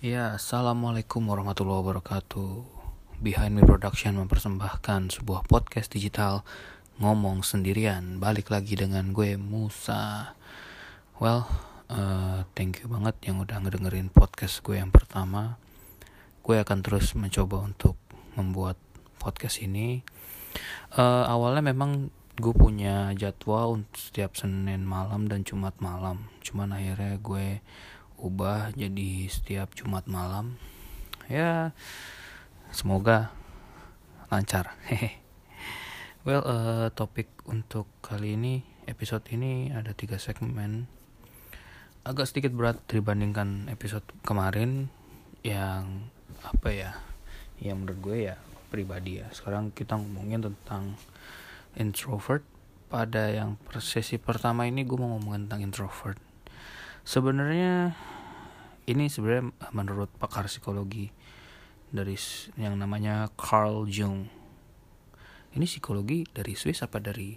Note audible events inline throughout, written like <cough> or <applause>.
Ya, Assalamualaikum warahmatullahi wabarakatuh. Behind Me Production mempersembahkan sebuah podcast digital Ngomong sendirian. Balik lagi dengan gue Musa. Well, uh, thank you banget yang udah ngedengerin podcast gue yang pertama. Gue akan terus mencoba untuk membuat podcast ini. Uh, Awalnya memang gue punya jadwal untuk setiap Senin malam dan Jumat malam. Cuman akhirnya gue ubah jadi setiap Jumat malam. Ya semoga lancar. <laughs> Hehe. Well uh, topik untuk kali ini episode ini ada tiga segmen. Agak sedikit berat dibandingkan episode kemarin yang apa ya yang menurut gue ya pribadi ya. Sekarang kita ngomongin tentang introvert. Pada yang sesi pertama ini gue mau ngomongin tentang introvert sebenarnya ini sebenarnya menurut pakar psikologi dari yang namanya Carl Jung. Ini psikologi dari Swiss apa dari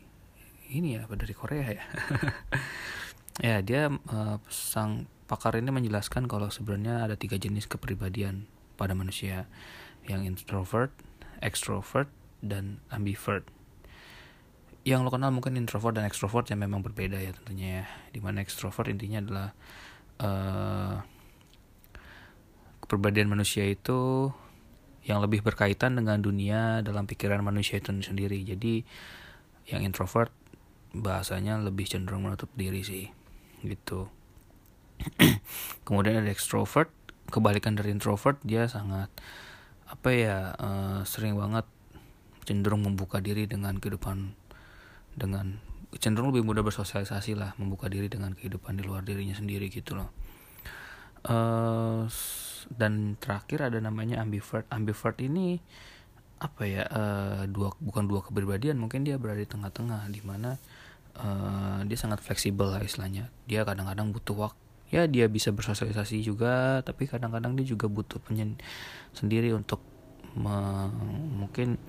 ini ya apa dari Korea ya? <laughs> Ya dia uh, sang pakar ini menjelaskan kalau sebenarnya ada tiga jenis kepribadian pada manusia yang introvert, extrovert, dan ambivert yang lo kenal mungkin introvert dan extrovert yang memang berbeda ya tentunya ya. Di mana extrovert intinya adalah uh, kepribadian manusia itu yang lebih berkaitan dengan dunia dalam pikiran manusia itu sendiri. Jadi yang introvert bahasanya lebih cenderung menutup diri sih gitu. <clears throat> Kemudian ada extrovert kebalikan dari introvert dia sangat apa ya uh, sering banget cenderung membuka diri dengan kehidupan dengan cenderung lebih mudah bersosialisasi lah membuka diri dengan kehidupan di luar dirinya sendiri gitu loh. Uh, dan terakhir ada namanya ambivert ambivert ini apa ya uh, dua bukan dua kepribadian mungkin dia berada di tengah-tengah di mana uh, dia sangat fleksibel lah istilahnya. Dia kadang-kadang butuh waktu ya dia bisa bersosialisasi juga tapi kadang-kadang dia juga butuh penyen sendiri untuk me mungkin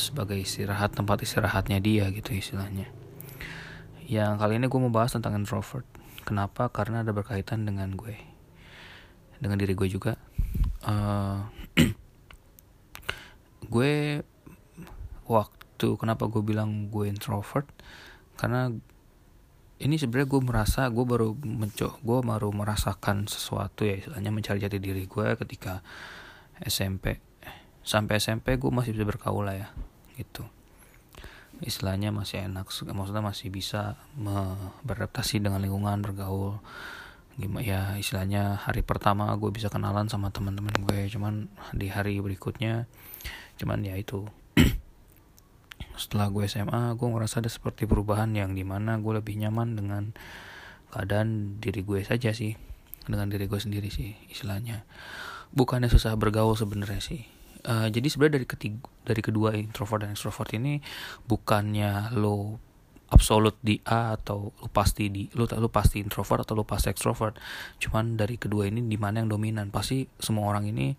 sebagai istirahat tempat istirahatnya dia gitu istilahnya. Yang kali ini gue mau bahas tentang introvert. Kenapa? Karena ada berkaitan dengan gue. Dengan diri gue juga. Uh, <clears throat> gue waktu kenapa gue bilang gue introvert? Karena ini sebenarnya gue merasa gue baru mencoba gue baru merasakan sesuatu ya istilahnya mencari jati diri gue ketika SMP sampai SMP gue masih bisa berkaul lah ya gitu. Istilahnya masih enak maksudnya masih bisa beradaptasi dengan lingkungan bergaul. Gimana ya istilahnya hari pertama gue bisa kenalan sama teman-teman gue cuman di hari berikutnya cuman ya itu. <clears throat> Setelah gue SMA gue ngerasa ada seperti perubahan yang di mana gue lebih nyaman dengan keadaan diri gue saja sih dengan diri gue sendiri sih istilahnya. Bukannya susah bergaul sebenarnya sih uh, jadi sebenarnya dari ketiga dari kedua introvert dan extrovert ini bukannya lo absolut di A atau lu pasti di lu lu pasti introvert atau lu pasti extrovert. Cuman dari kedua ini di mana yang dominan? Pasti semua orang ini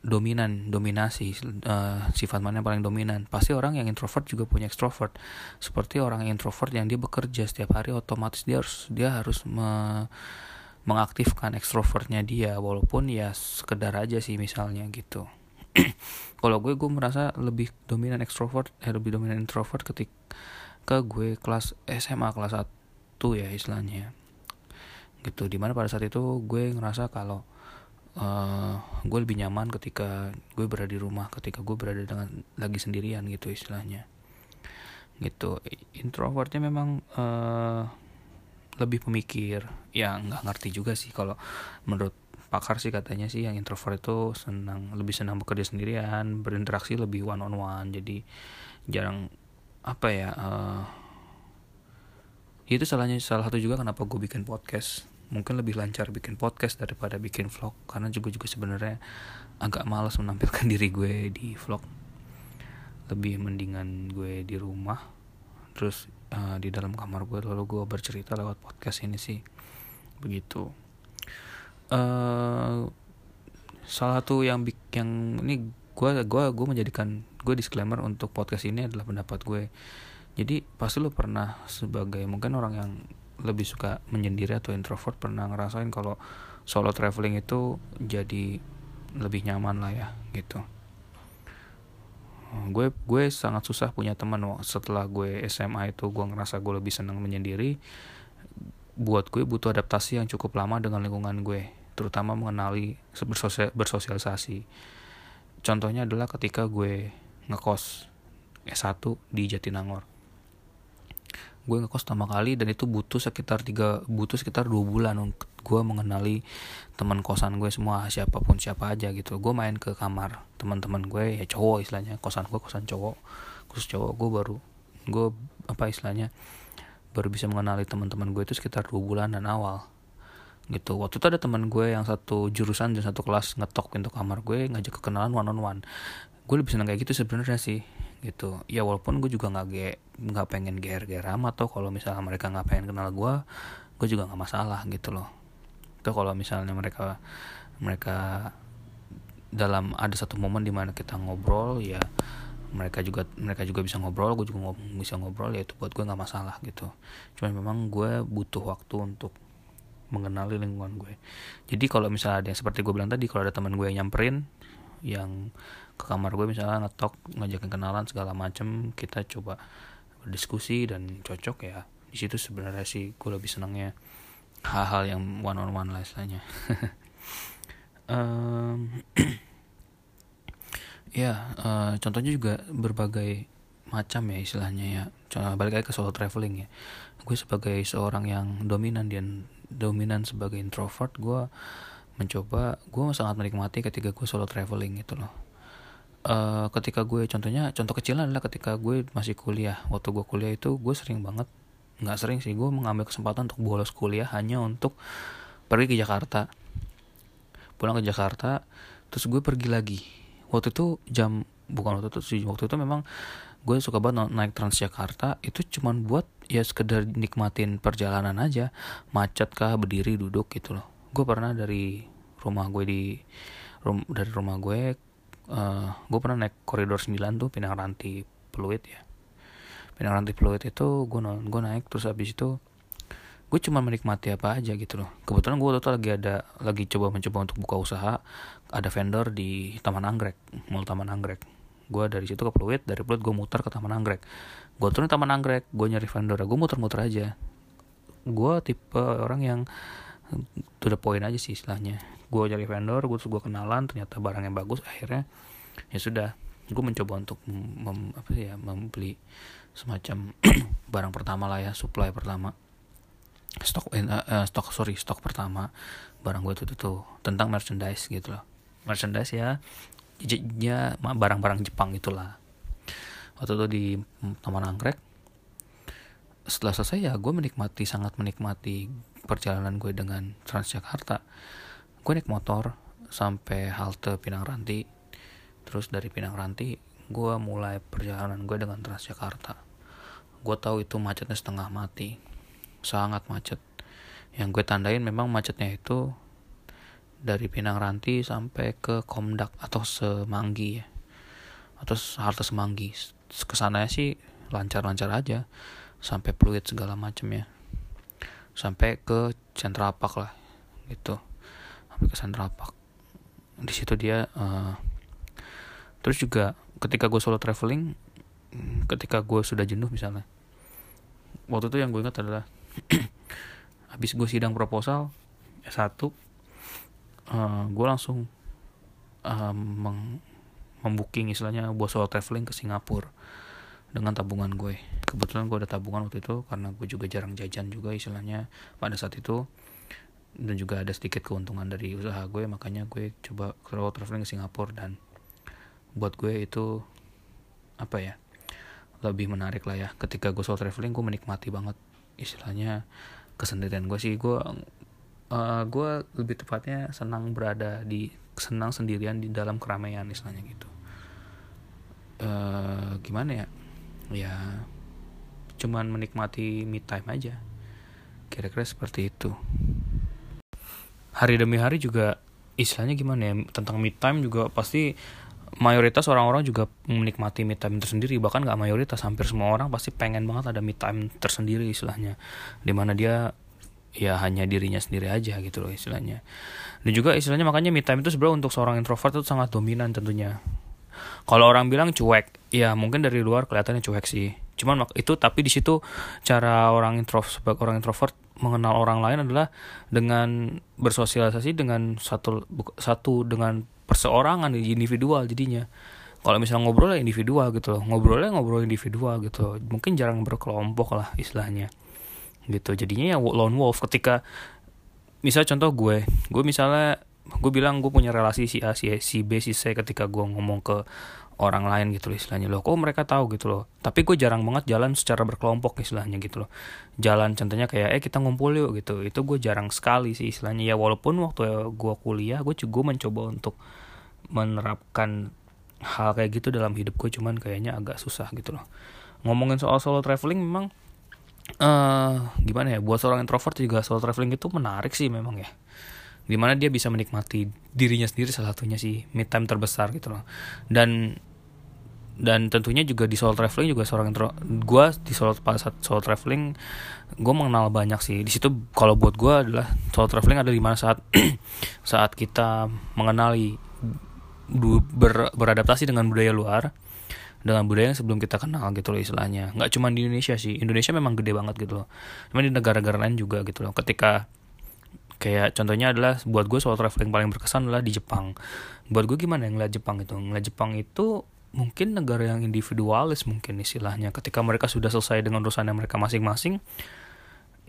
dominan dominasi uh, sifat mana yang paling dominan. Pasti orang yang introvert juga punya extrovert. Seperti orang yang introvert yang dia bekerja setiap hari otomatis dia harus dia harus me, mengaktifkan extrovertnya dia. Walaupun ya sekedar aja sih misalnya gitu <clears throat> kalau gue gue merasa lebih dominan extrovert eh, lebih dominan introvert ketika gue kelas SMA kelas 1 ya istilahnya. Gitu di mana pada saat itu gue ngerasa kalau uh, gue lebih nyaman ketika gue berada di rumah ketika gue berada dengan lagi sendirian gitu istilahnya. Gitu introvertnya memang uh, lebih pemikir. Ya nggak ngerti juga sih kalau menurut pakar sih katanya sih yang introvert itu senang lebih senang bekerja sendirian berinteraksi lebih one on one jadi jarang apa ya uh, itu salahnya salah satu juga kenapa gue bikin podcast. Mungkin lebih lancar bikin podcast daripada bikin vlog karena juga juga sebenarnya agak malas menampilkan <laughs> diri gue di vlog. Lebih mendingan gue di rumah terus uh, di dalam kamar gue lalu gue bercerita lewat podcast ini sih. Begitu uh, salah satu yang yang ini gue gua gue menjadikan gue disclaimer untuk podcast ini adalah pendapat gue. Jadi pasti lo pernah sebagai mungkin orang yang lebih suka menyendiri atau introvert pernah ngerasain kalau solo traveling itu jadi lebih nyaman lah ya gitu. Gue gue sangat susah punya teman setelah gue SMA itu gue ngerasa gue lebih senang menyendiri. Buat gue butuh adaptasi yang cukup lama dengan lingkungan gue terutama mengenali bersosial, bersosialisasi. Contohnya adalah ketika gue ngekos S1 di Jatinangor. Gue ngekos pertama kali dan itu butuh sekitar tiga butuh sekitar dua bulan untuk gue mengenali teman kosan gue semua siapa pun siapa aja gitu. Gue main ke kamar teman-teman gue ya cowok istilahnya kosan gue kosan cowok khusus cowok gue baru gue apa istilahnya baru bisa mengenali teman-teman gue itu sekitar dua bulan dan awal gitu. Waktu itu ada teman gue yang satu jurusan dan satu kelas ngetok pintu kamar gue ngajak kenalan one on one gue lebih seneng kayak gitu sebenarnya sih gitu. Ya walaupun gue juga nggak ge nggak pengen ger ger amat atau kalau misalnya mereka nggak pengen kenal gue gue juga nggak masalah gitu loh. Itu kalau misalnya mereka mereka dalam ada satu momen di mana kita ngobrol ya mereka juga mereka juga bisa ngobrol gue juga ngob bisa ngobrol ya itu buat gue nggak masalah gitu. Cuman memang gue butuh waktu untuk mengenali lingkungan gue. Jadi kalau misalnya ada yang seperti gue bilang tadi kalau ada teman gue yang nyamperin yang ke kamar gue misalnya ngetok ngajakin kenalan segala macem kita coba berdiskusi dan cocok ya di situ sebenarnya sih gue lebih senangnya hal-hal yang one on one lah istilahnya. <laughs> Um, <clears throat> ya uh, contohnya juga berbagai macam ya istilahnya ya. Balik lagi ke soal traveling ya. Gue sebagai seorang yang dominan dan dominan sebagai introvert gue mencoba gue sangat menikmati ketika gue solo traveling gitu loh. Uh, ketika gue contohnya contoh kecilnya adalah ketika gue masih kuliah. Waktu gue kuliah itu gue sering banget nggak sering sih gue mengambil kesempatan untuk bolos kuliah hanya untuk pergi ke Jakarta. Pulang ke Jakarta terus gue pergi lagi. Waktu itu jam bukan waktu itu sih waktu itu memang gue suka banget naik Transjakarta itu cuman buat ya sekedar nikmatin perjalanan aja. Macet kah berdiri duduk gitu loh. Gue pernah dari rumah gue di rum, dari rumah gue uh, gue pernah naik koridor 9 tuh Pinang Ranti Peluit ya. Pinang Ranti Peluit itu gue gue naik terus habis itu gue cuma menikmati apa aja gitu loh. Kebetulan gue itu lagi ada lagi coba mencoba untuk buka usaha ada vendor di Taman Anggrek mall Taman Anggrek gue dari situ ke Pluit dari Pluit gue muter ke Taman Anggrek. Gue turun Taman Anggrek gue nyari vendor gue muter-muter aja. Gue tipe orang yang to the point aja sih istilahnya. Gue cari vendor gue gue kenalan ternyata barang yang bagus akhirnya ya sudah. Gue mencoba untuk mem, apa sih ya membeli semacam <clears throat> barang pertama lah ya supply pertama. Stok uh, stok sorry stok pertama barang gue itu tuh tentang merchandise gitu loh. Merchandise ya ya barang-barang Jepang itulah. Waktu itu di Taman Anggrek setelah selesai ya gue menikmati sangat menikmati perjalanan gue dengan Transjakarta. Gue naik motor sampai halte Pinang Ranti. Terus dari Pinang Ranti gue mulai perjalanan gue dengan Transjakarta. Gue tahu itu macetnya setengah mati. Sangat macet. Yang gue tandain memang macetnya itu dari Pinang Ranti sampai ke Komdak atau Semanggi ya. Atau halte Semanggi. Ke sana sih lancar-lancar aja. Sampai Pluit segala macem ya. Sampai ke Centrapak lah gitu. Sampai ke Centrapak di situ dia uh, terus juga ketika gue solo traveling ketika gue sudah jenuh misalnya waktu itu yang gue ingat adalah <clears throat> habis gue sidang proposal S1 uh, eh, gue langsung uh, meng membooking istilahnya buat solo traveling ke Singapura dengan tabungan gue. Kebetulan gue ada tabungan waktu itu karena gue juga jarang jajan juga istilahnya pada saat itu. Dan juga ada sedikit keuntungan dari usaha gue makanya gue coba traveling ke Singapura dan buat gue itu apa ya lebih menarik lah ya. Ketika gue solo traveling gue menikmati banget istilahnya kesendirian gue sih. Gue uh, gue lebih tepatnya senang berada di senang sendirian di dalam keramaian istilahnya gitu. Uh, gimana ya? Ya cuman menikmati me time aja. Kira-kira seperti itu. Hari demi hari juga istilahnya gimana ya? Tentang me time juga pasti mayoritas orang-orang juga menikmati me time tersendiri. Bahkan gak mayoritas hampir semua orang pasti pengen banget ada me time tersendiri istilahnya. Di mana dia ya hanya dirinya sendiri aja gitu loh istilahnya. Dan juga istilahnya makanya me time itu sebenarnya untuk seorang introvert itu sangat dominan tentunya. Kalau orang bilang cuek ya mungkin dari luar kelihatannya cuek sih. Cuman itu tapi di situ cara orang introvert sebagai orang introvert mengenal orang lain adalah dengan bersosialisasi dengan satu satu dengan perseorangan individual jadinya. Kalau misalnya ngobrol ya individual gitu loh. Ngobrolnya ngobrol individual gitu mungkin jarang berkelompok lah istilahnya gitu. Jadinya ya lone wolf. Ketika misal contoh gue gue misalnya gue bilang gue punya relasi si A si, si B si C ketika gue ngomong ke orang lain gitu loh istilahnya. Loh kok mereka tahu gitu loh. Tapi gue jarang banget jalan secara berkelompok istilahnya gitu loh. Jalan contohnya kayak eh kita ngumpul yuk gitu. Itu gue jarang sekali sih istilahnya. Ya walaupun waktu gue kuliah gue juga mencoba untuk menerapkan hal kayak gitu dalam hidup gue cuman kayaknya agak susah gitu loh. Ngomongin soal solo traveling memang uh, gimana ya buat seorang introvert juga solo traveling itu menarik sih memang ya. Di mana dia bisa menikmati dirinya sendiri salah satunya sih mid time terbesar gitu loh. Dan dan tentunya juga di solo traveling juga seorang intro gue di solo saat solo traveling gue mengenal banyak sih. Di situ kalau buat gue adalah solo traveling ada di mana saat <clears throat> saat kita mengenali ber, beradaptasi dengan budaya luar dengan budaya yang sebelum kita kenal gitu loh istilahnya. Nggak cuma di Indonesia sih Indonesia memang gede banget gitu loh. Cuma di negara-negara lain juga gitu loh. Ketika kayak contohnya adalah buat gue soal traveling paling berkesan adalah di Jepang. Buat gue gimana yang ngeliat Jepang itu? Ngeliat Jepang itu mungkin negara yang individualis mungkin istilahnya. Ketika mereka sudah selesai dengan urusan yang mereka masing-masing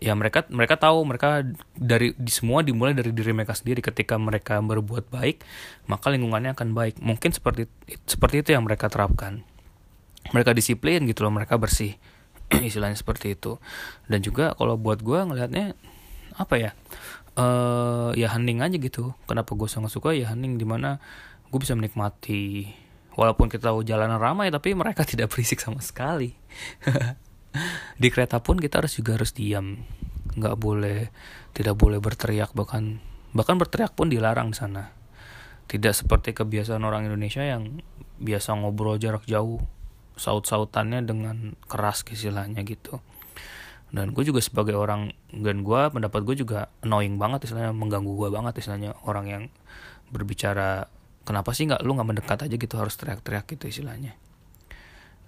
ya mereka mereka tahu mereka dari di semua dimulai dari diri mereka sendiri. Ketika mereka berbuat baik maka lingkungannya akan baik. Mungkin seperti seperti itu yang mereka terapkan mereka disiplin gitu loh mereka bersih <clears throat> istilahnya seperti itu. Dan juga kalau buat gue ngelihatnya apa ya uh, ya hening aja gitu. Kenapa gue sangat suka ya hening di mana gue bisa menikmati. Walaupun kita tahu jalanan ramai tapi mereka <laughs> tidak berisik sama sekali. <laughs> Di kereta pun kita harus juga harus diam. Nggak boleh tidak boleh berteriak bahkan bahkan berteriak pun dilarang di sana. Tidak seperti kebiasaan orang Indonesia yang biasa ngobrol jarak jauh saut-sautannya dengan keras istilahnya gitu. Dan gue juga sebagai orang dan gue pendapat gue juga annoying banget istilahnya mengganggu gue banget istilahnya. Orang yang berbicara kenapa sih nggak lu nggak mendekat aja gitu harus teriak-teriak gitu istilahnya.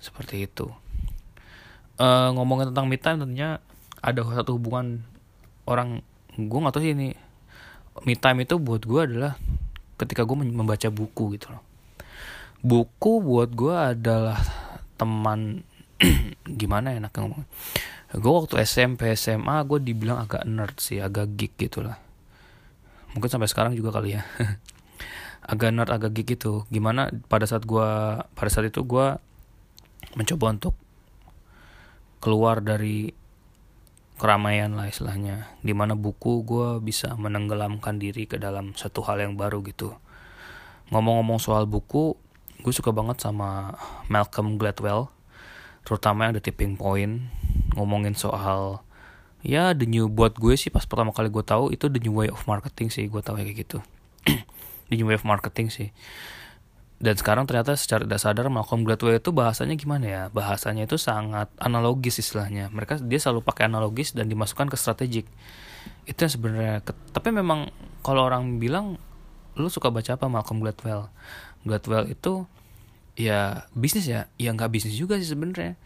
Seperti itu. Uh, ngomongin tentang time tentunya ada satu hubungan orang gue nggak tahu sih ini me time itu buat gue adalah ketika gue membaca buku gitu loh. Buku buat gue adalah teman <clears throat> gimana enaknya ngomong gue waktu SMP SMA gue dibilang agak nerd sih agak geek gitu lah mungkin sampai sekarang juga kali ya. <laughs> Agak nerd agak geek gitu. Gimana pada saat gue pada saat itu gue mencoba untuk keluar dari keramaian lah istilahnya. Di mana buku gue bisa menenggelamkan diri ke dalam satu hal yang baru gitu. Ngomong-ngomong soal buku gue suka banget sama Malcolm Gladwell terutama yang The Tipping Point ngomongin soal ya the new buat gue sih pas pertama kali gue tahu itu the new way of marketing sih gue tahu kayak gitu. <clears throat> The new way of marketing sih. Dan sekarang ternyata secara tidak sadar Malcolm Gladwell itu bahasanya gimana ya? Bahasanya itu sangat analogis istilahnya. Mereka dia selalu pakai analogis dan dimasukkan ke strategik. Itu yang sebenarnya tapi memang kalau orang bilang lu suka baca apa Malcolm Gladwell Gladwell itu ya bisnis ya ya nggak bisnis juga sih sebenarnya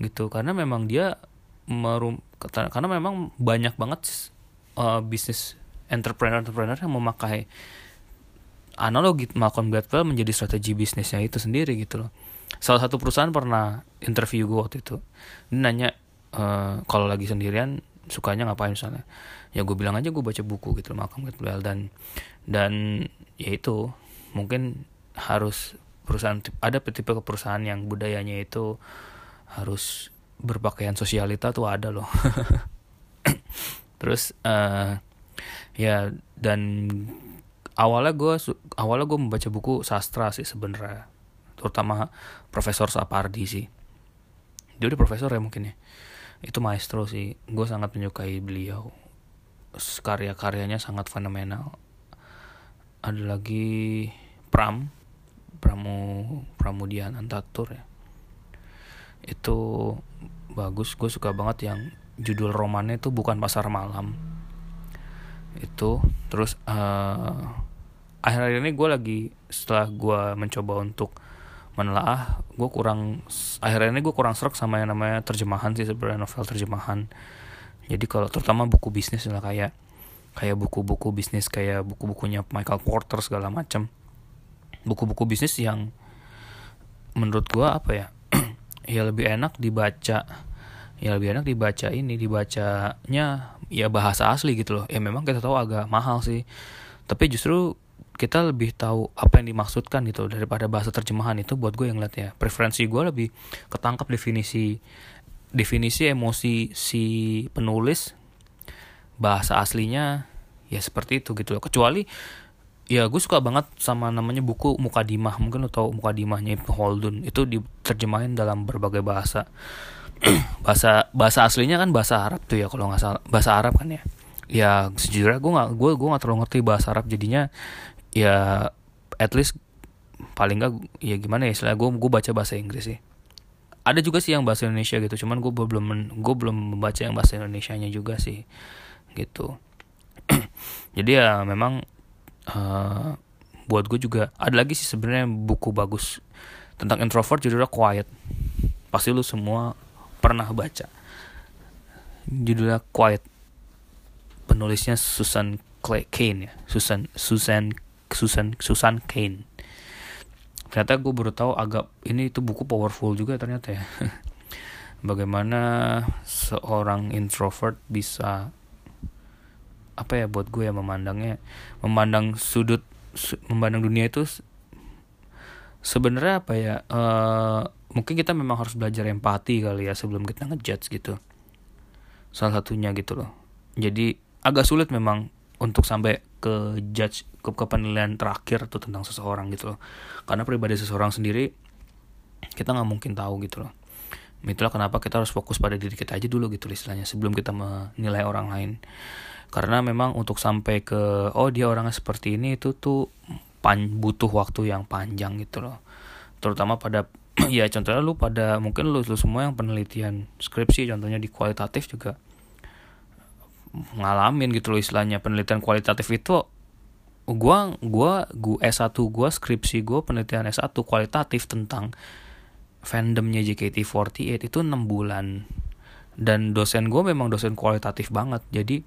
gitu karena memang dia merum karena memang banyak banget uh, bisnis entrepreneur entrepreneur yang memakai analogi Malcolm Gladwell menjadi strategi bisnisnya itu sendiri gitu loh. Salah satu perusahaan pernah interview gue waktu itu. Dia nanya e, kalau lagi sendirian sukanya ngapain misalnya. Ya gue bilang aja gue baca buku gitu loh Malcolm Gladwell dan dan ya itu mungkin harus perusahaan ada tipe perusahaan yang budayanya itu harus berpakaian sosialita tuh ada loh. <laughs> Terus uh, ya dan awalnya gue awalnya gue membaca buku sastra sih sebenarnya. Terutama Profesor Sapardi sih. Dia udah profesor ya mungkin ya? Itu maestro sih. Gue sangat menyukai beliau. Karya-karyanya sangat fenomenal. Ada lagi Pram Pramu Pramudian Antatur ya. Itu bagus gue suka banget yang judul romannya itu bukan pasar malam. Itu terus uh, akhir-akhir ini gue lagi setelah gue mencoba untuk menelaah gue kurang akhirnya ini gue kurang serak sama yang namanya terjemahan sih sebenarnya novel terjemahan. Jadi kalau terutama buku bisnis lah kayak kayak buku-buku bisnis kayak buku-bukunya Michael Porter segala macam buku-buku bisnis yang menurut gue apa ya <clears throat> ya lebih enak dibaca ya lebih enak dibaca ini dibacanya ya bahasa asli gitu loh. Ya memang kita tahu agak mahal sih tapi justru kita lebih tahu apa yang dimaksudkan gitu daripada bahasa terjemahan itu buat gue yang lihat ya. Preferensi gue lebih ketangkap definisi definisi emosi si penulis bahasa aslinya ya seperti itu gitu loh. Kecuali ya gue suka banget sama namanya buku Mukadimah mungkin lo tau Mukadimahnya Ibnu Khaldun. Itu diterjemahin dalam berbagai bahasa. <clears throat> Bahasa bahasa aslinya kan bahasa Arab tuh ya kalau nggak salah. Bahasa Arab kan ya? Ya sejujurnya gue nggak gue gue nggak terlalu ngerti bahasa Arab. Jadinya ya at least paling nggak ya gimana ya istilah gue gue baca bahasa Inggris sih. Ada juga sih yang bahasa Indonesia gitu cuman gue belum gue belum membaca yang bahasa Indonesia nya juga sih gitu. <clears throat> Jadi ya memang uh, buat gue juga ada lagi sih sebenarnya buku bagus tentang introvert judulnya Quiet. Pasti lu semua pernah baca. Judulnya Quiet. Penulisnya Susan Clay Kane ya. Susan Susan Susan Susan Kane. Ternyata gue baru tahu agak ini itu buku powerful juga ternyata ya. <laughs> Bagaimana seorang introvert bisa apa ya buat gue ya memandangnya memandang sudut su, memandang dunia itu sebenarnya apa ya uh, mungkin kita memang harus belajar empati kali ya sebelum kita ngejudge gitu. Salah satunya gitu loh. Jadi agak sulit memang untuk sampai ke judge ke, ke penilaian terakhir tuh tentang seseorang gitu loh. Karena pribadi seseorang sendiri kita nggak mungkin tahu gitu loh. Itulah kenapa kita harus fokus pada diri kita aja dulu gitu istilahnya sebelum kita menilai orang lain karena memang untuk sampai ke oh dia orangnya seperti ini itu tuh pan butuh waktu yang panjang gitu loh. Terutama pada <clears throat> ya contohnya lu pada mungkin lu, lu semua yang penelitian skripsi contohnya di kualitatif juga ngalamin gitu loh istilahnya. Penelitian kualitatif itu gua gua gua S1 gua skripsi gua penelitian S1 kualitatif tentang fandomnya JKT48 itu 6 bulan. Dan dosen gue memang dosen kualitatif banget. Jadi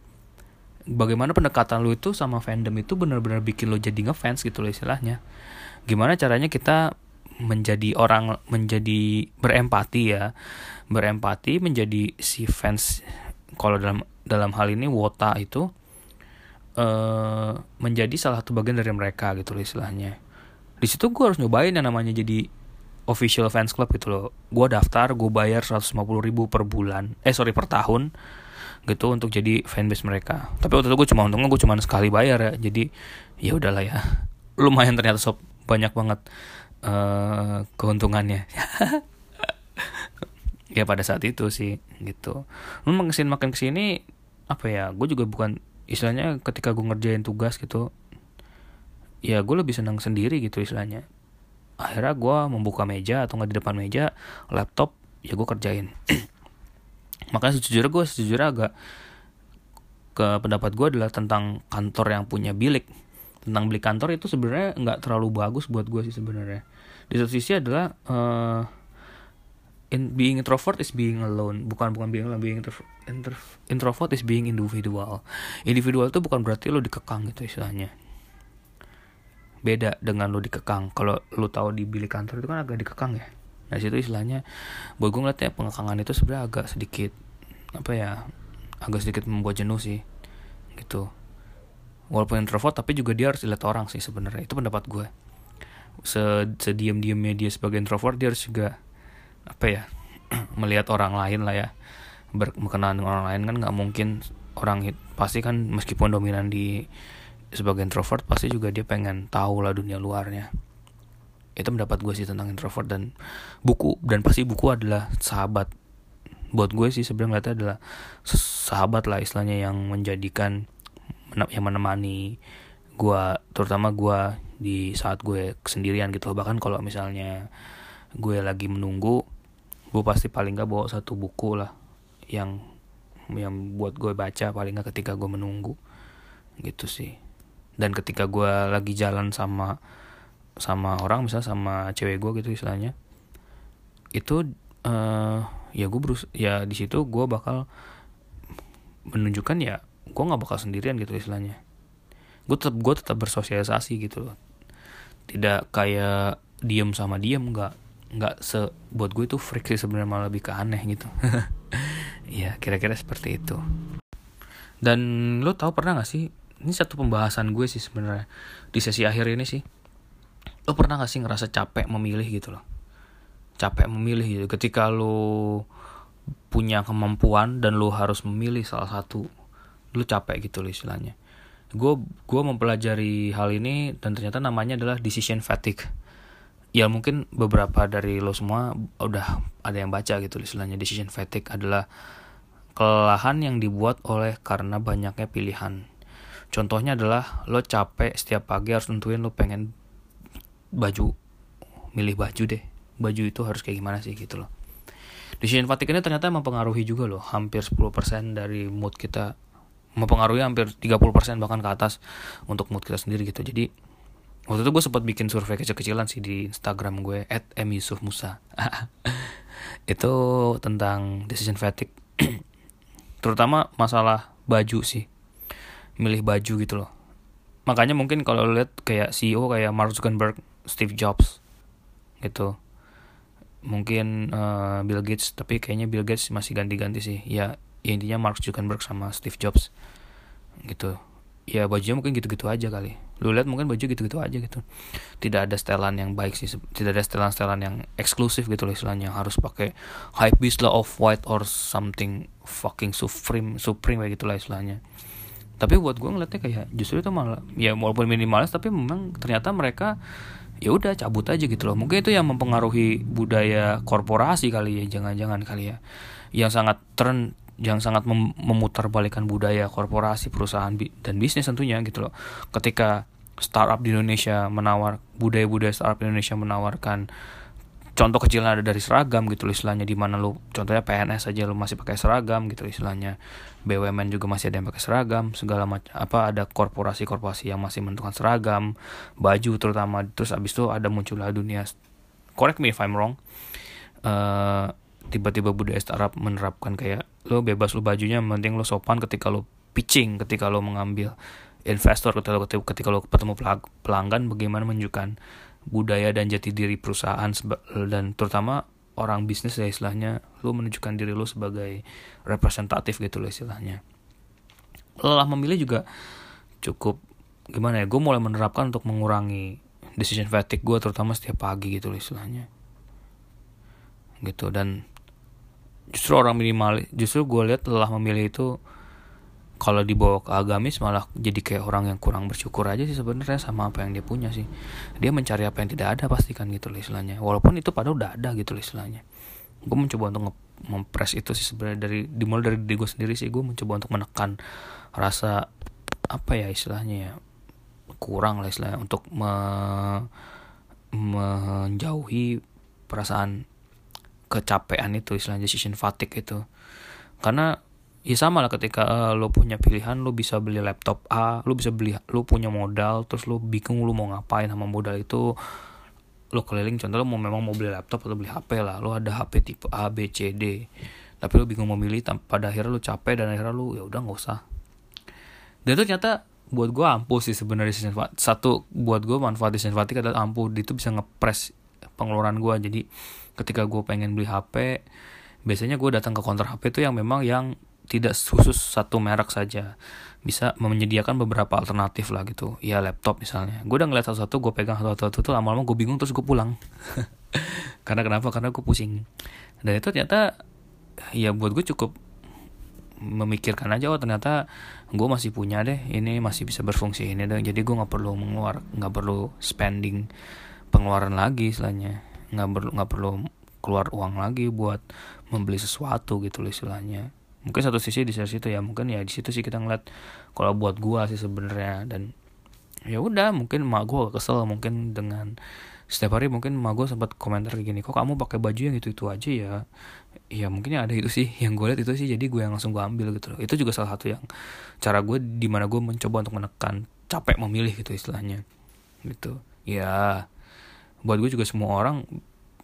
bagaimana pendekatan lu itu sama fandom itu benar-benar bikin lo jadi ngefans gitu loh istilahnya. Gimana caranya kita menjadi orang menjadi berempati ya. Berempati menjadi si fans kalau dalam dalam hal ini wota itu uh, menjadi salah satu bagian dari mereka gitu loh istilahnya. Di situ gue harus nyobain yang namanya jadi official fans club gitu loh. Gue daftar gue bayar 150 ribu per bulan. Eh sorry per tahun gitu untuk jadi fanbase mereka. Tapi waktu itu gue cuma untungnya gue cuma sekali bayar ya. Jadi ya udahlah ya. <laughs> Lumayan ternyata sob banyak banget uh, keuntungannya. <laughs> Ya pada saat itu sih gitu. Lu makin makin ke sini apa ya gue juga bukan istilahnya ketika gue ngerjain tugas gitu ya gue lebih senang sendiri gitu istilahnya. Akhirnya gue membuka meja atau nggak di depan meja laptop ya gue kerjain <clears throat> makanya sejujurnya gue sejujurnya agak ke pendapat gue adalah tentang kantor yang punya bilik. Tentang bilik kantor itu sebenarnya nggak terlalu bagus buat gue sih sebenarnya. Di satu sisi adalah uh, in being introvert is being alone. Bukan bukan being alone being introvert introvert is being individual. Individual itu bukan berarti lo dikekang gitu istilahnya. Beda dengan lo dikekang. Kalau lo tahu di bilik kantor itu kan agak dikekang ya nah situ istilahnya buat gue ngeliatnya pengekangan itu sebenarnya agak sedikit apa ya agak sedikit membuat jenuh sih gitu. Walaupun introvert tapi juga dia harus dilihat orang sih sebenarnya. Itu pendapat gue sediam diamnya dia sebagai introvert dia harus juga apa ya <clears throat> melihat orang lain lah ya. Berkenalan dengan orang lain kan nggak mungkin orang pasti kan meskipun dominan di sebagai introvert pasti juga dia pengen tahu lah dunia luarnya itu mendapat gue sih tentang introvert dan buku. Dan pasti buku adalah sahabat. Buat gue sih sebenarnya ngeliatnya adalah sahabat lah istilahnya yang menjadikan yang menemani gue terutama gue di saat gue sendirian gitu bahkan kalau misalnya gue lagi menunggu gue pasti paling gak bawa satu buku lah yang yang buat gue baca paling gak ketika gue menunggu. Gitu sih. Dan ketika gue lagi jalan sama sama orang misal sama cewek gue gitu istilahnya. Itu uh, ya gue berus ya di situ gue bakal menunjukkan ya gue nggak bakal sendirian gitu istilahnya. Gue tetap gue tetap bersosialisasi gitu loh. Tidak kayak diem sama diem nggak nggak se buat gue itu freak sih sebenarnya malah lebih ke aneh gitu. <laughs> Ya kira-kira seperti itu. Dan lo tau pernah gak sih ini satu pembahasan gue sih sebenarnya di sesi akhir ini sih lo pernah gak sih ngerasa capek memilih gitu loh? Capek memilih gitu. Ketika lo punya kemampuan dan lo harus memilih salah satu lo capek gitu loh istilahnya. Gue gue mempelajari hal ini dan ternyata namanya adalah decision fatigue. Ya mungkin beberapa dari lo semua udah ada yang baca gitu istilahnya. Decision fatigue adalah kelelahan yang dibuat oleh karena banyaknya pilihan. Contohnya adalah lo capek setiap pagi harus tentuin lo pengen baju milih baju deh. Baju itu harus kayak gimana sih gitu loh. Decision fatigue ini ternyata mempengaruhi juga loh hampir 10% dari mood kita. Mempengaruhi hampir 30% bahkan ke atas untuk mood kita sendiri gitu. Jadi waktu itu gue sempat bikin survei kecil-kecilan sih di Instagram gue at Musa. <laughs> Itu tentang decision fatigue. <clears throat> Terutama masalah baju sih. Milih baju gitu loh. Makanya mungkin kalau lihat kayak CEO kayak Mark Zuckerberg Steve Jobs gitu. Mungkin uh, Bill Gates tapi kayaknya Bill Gates masih ganti-ganti sih. Ya, ya intinya Mark Zuckerberg sama Steve Jobs gitu. Ya bajunya mungkin gitu-gitu aja kali. Lu lihat mungkin baju gitu-gitu aja gitu. Tidak ada setelan yang baik sih tidak ada setelan-setelan yang eksklusif gitu loh istilahnya. Harus pakai high beast lah of white or something fucking supreme supreme kayak gitulah istilahnya. Tapi buat gue ngeliatnya kayak justru itu malah ya walaupun minimalis tapi memang ternyata mereka ya udah cabut aja gitu loh. Mungkin itu yang mempengaruhi budaya korporasi kali ya jangan-jangan kali ya. Yang sangat trend yang sangat mem memutarbalikan budaya korporasi perusahaan bi dan bisnis tentunya gitu loh. Ketika startup di Indonesia menawar budaya-budaya startup di Indonesia menawarkan contoh kecilnya ada dari seragam gitu istilahnya di mana lu contohnya PNS aja lu masih pakai seragam gitu istilahnya. BUMN juga masih ada yang pakai seragam segala macam apa ada korporasi-korporasi yang masih menentukan seragam baju terutama. Terus abis itu ada muncullah dunia correct me if I'm wrong uh, tiba-tiba budaya startup menerapkan kayak lo bebas lo bajunya penting lo sopan ketika lo pitching ketika lo mengambil investor ketika lo ketika lo ketemu pelanggan bagaimana menunjukkan budaya dan jati diri perusahaan dan terutama orang bisnis ya istilahnya lu menunjukkan diri lu sebagai representatif gitu loh istilahnya. Lelah memilih juga cukup gimana ya gue mulai menerapkan untuk mengurangi decision fatigue gue terutama setiap pagi gitu loh istilahnya. Gitu dan justru orang minimal justru gue lihat lelah memilih itu kalau dibawa ke agamis malah jadi kayak orang yang kurang bersyukur aja sih sebenarnya sama apa yang dia punya sih. Dia mencari apa yang tidak ada pasti kan gitu loh istilahnya. Walaupun itu pada udah ada gitu loh istilahnya. Gue mencoba untuk mempres itu sih sebenarnya dari dimulai dari diri gue sendiri sih. Gue mencoba untuk menekan rasa apa ya istilahnya ya kurang lah istilahnya untuk me, menjauhi perasaan kecapean itu istilahnya decision fatigue itu. Karena ya sama lah ketika uh, lo punya pilihan lo bisa beli laptop A lo bisa beli lo punya modal terus lo bingung lo mau ngapain sama modal itu lo keliling contoh lo mau memang mau beli laptop atau beli HP lah lo ada HP tipe A B C D. Tapi lo bingung mau milih pada akhirnya lo capek dan akhirnya lo ya udah nggak usah. Dan itu ternyata buat gue ampuh sih sebenarnya satu buat gue manfaat fatigue adalah ampuh itu bisa ngepres pengeluaran gue jadi ketika gue pengen beli HP biasanya gue datang ke counter HP itu yang memang yang tidak khusus satu merek saja. Bisa menyediakan beberapa alternatif lah gitu. Ya laptop misalnya. Gue udah ngeliat satu-satu gue pegang satu-satu tuh lama-lama gue bingung terus gue pulang. <laughs> Karena kenapa? Karena gue pusing. Dan itu ternyata ya buat gue cukup memikirkan aja oh ternyata gue masih punya deh ini masih bisa berfungsi ini deh. Jadi gue nggak perlu mengeluar nggak perlu spending pengeluaran lagi istilahnya. Nggak perlu nggak perlu keluar uang lagi buat membeli sesuatu gitu loh istilahnya mungkin satu sisi di situ ya mungkin ya di situ sih kita ngeliat kalau buat gua sih sebenarnya. Dan ya udah mungkin mak gua kesel mungkin dengan setiap hari mungkin emak gue sempat komentar gini kok kamu pakai baju yang itu itu aja ya? Ya mungkin ada itu sih <laughs> yang gue lihat itu sih jadi gue yang langsung gue ambil gitu loh. Itu juga salah satu yang cara gue di mana gue mencoba untuk menekan capek memilih gitu istilahnya. Gitu. Ya buat gue juga semua orang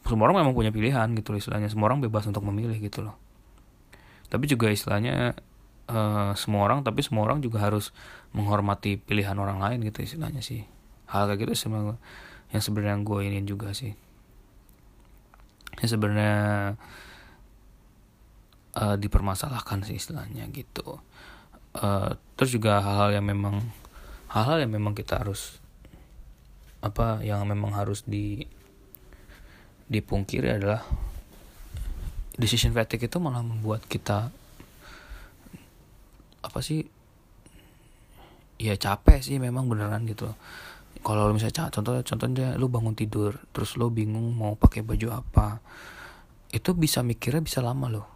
semua orang memang punya pilihan gitu loh istilahnya. Semua orang bebas untuk memilih gitu loh tapi juga istilahnya uh, semua orang tapi semua orang juga harus menghormati pilihan orang lain gitu istilahnya sih. Hal kayak gitu semua yang sebenarnya gue ini juga sih. Yang sebenarnya uh, dipermasalahkan sih istilahnya gitu. Uh, terus juga hal-hal yang memang hal-hal yang memang kita harus apa yang memang harus di dipungkiri adalah decision fatigue itu malah membuat kita apa sih ya capek sih memang beneran gitu. Kalau misalnya contoh contohnya lu bangun tidur terus lu bingung mau pakai baju apa itu bisa mikirnya bisa lama loh.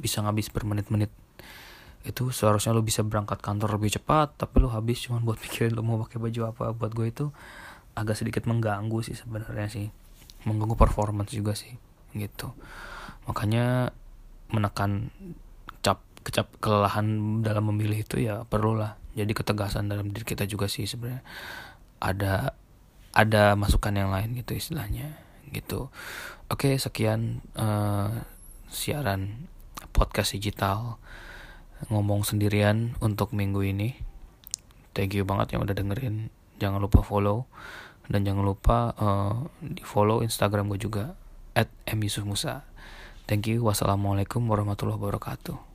Bisa ngabis bermenit-menit. Itu seharusnya lu bisa berangkat kantor lebih cepat tapi lu habis cuma buat mikirin lu mau pakai baju apa. Buat gue itu agak sedikit mengganggu sih sebenarnya sih. Mengganggu performance juga sih gitu makanya menekan cap kecap kelelahan dalam memilih itu ya perlu lah jadi ketegasan dalam diri kita juga sih sebenarnya. Ada ada masukan yang lain gitu istilahnya gitu. Oke sekian uh, siaran podcast digital. Ngomong sendirian untuk minggu ini. Thank you banget yang udah dengerin. Jangan lupa follow. Dan jangan lupa uh, di follow Instagram gue juga at Musa. Thank you. Wassalamualaikum warahmatullahi wabarakatuh.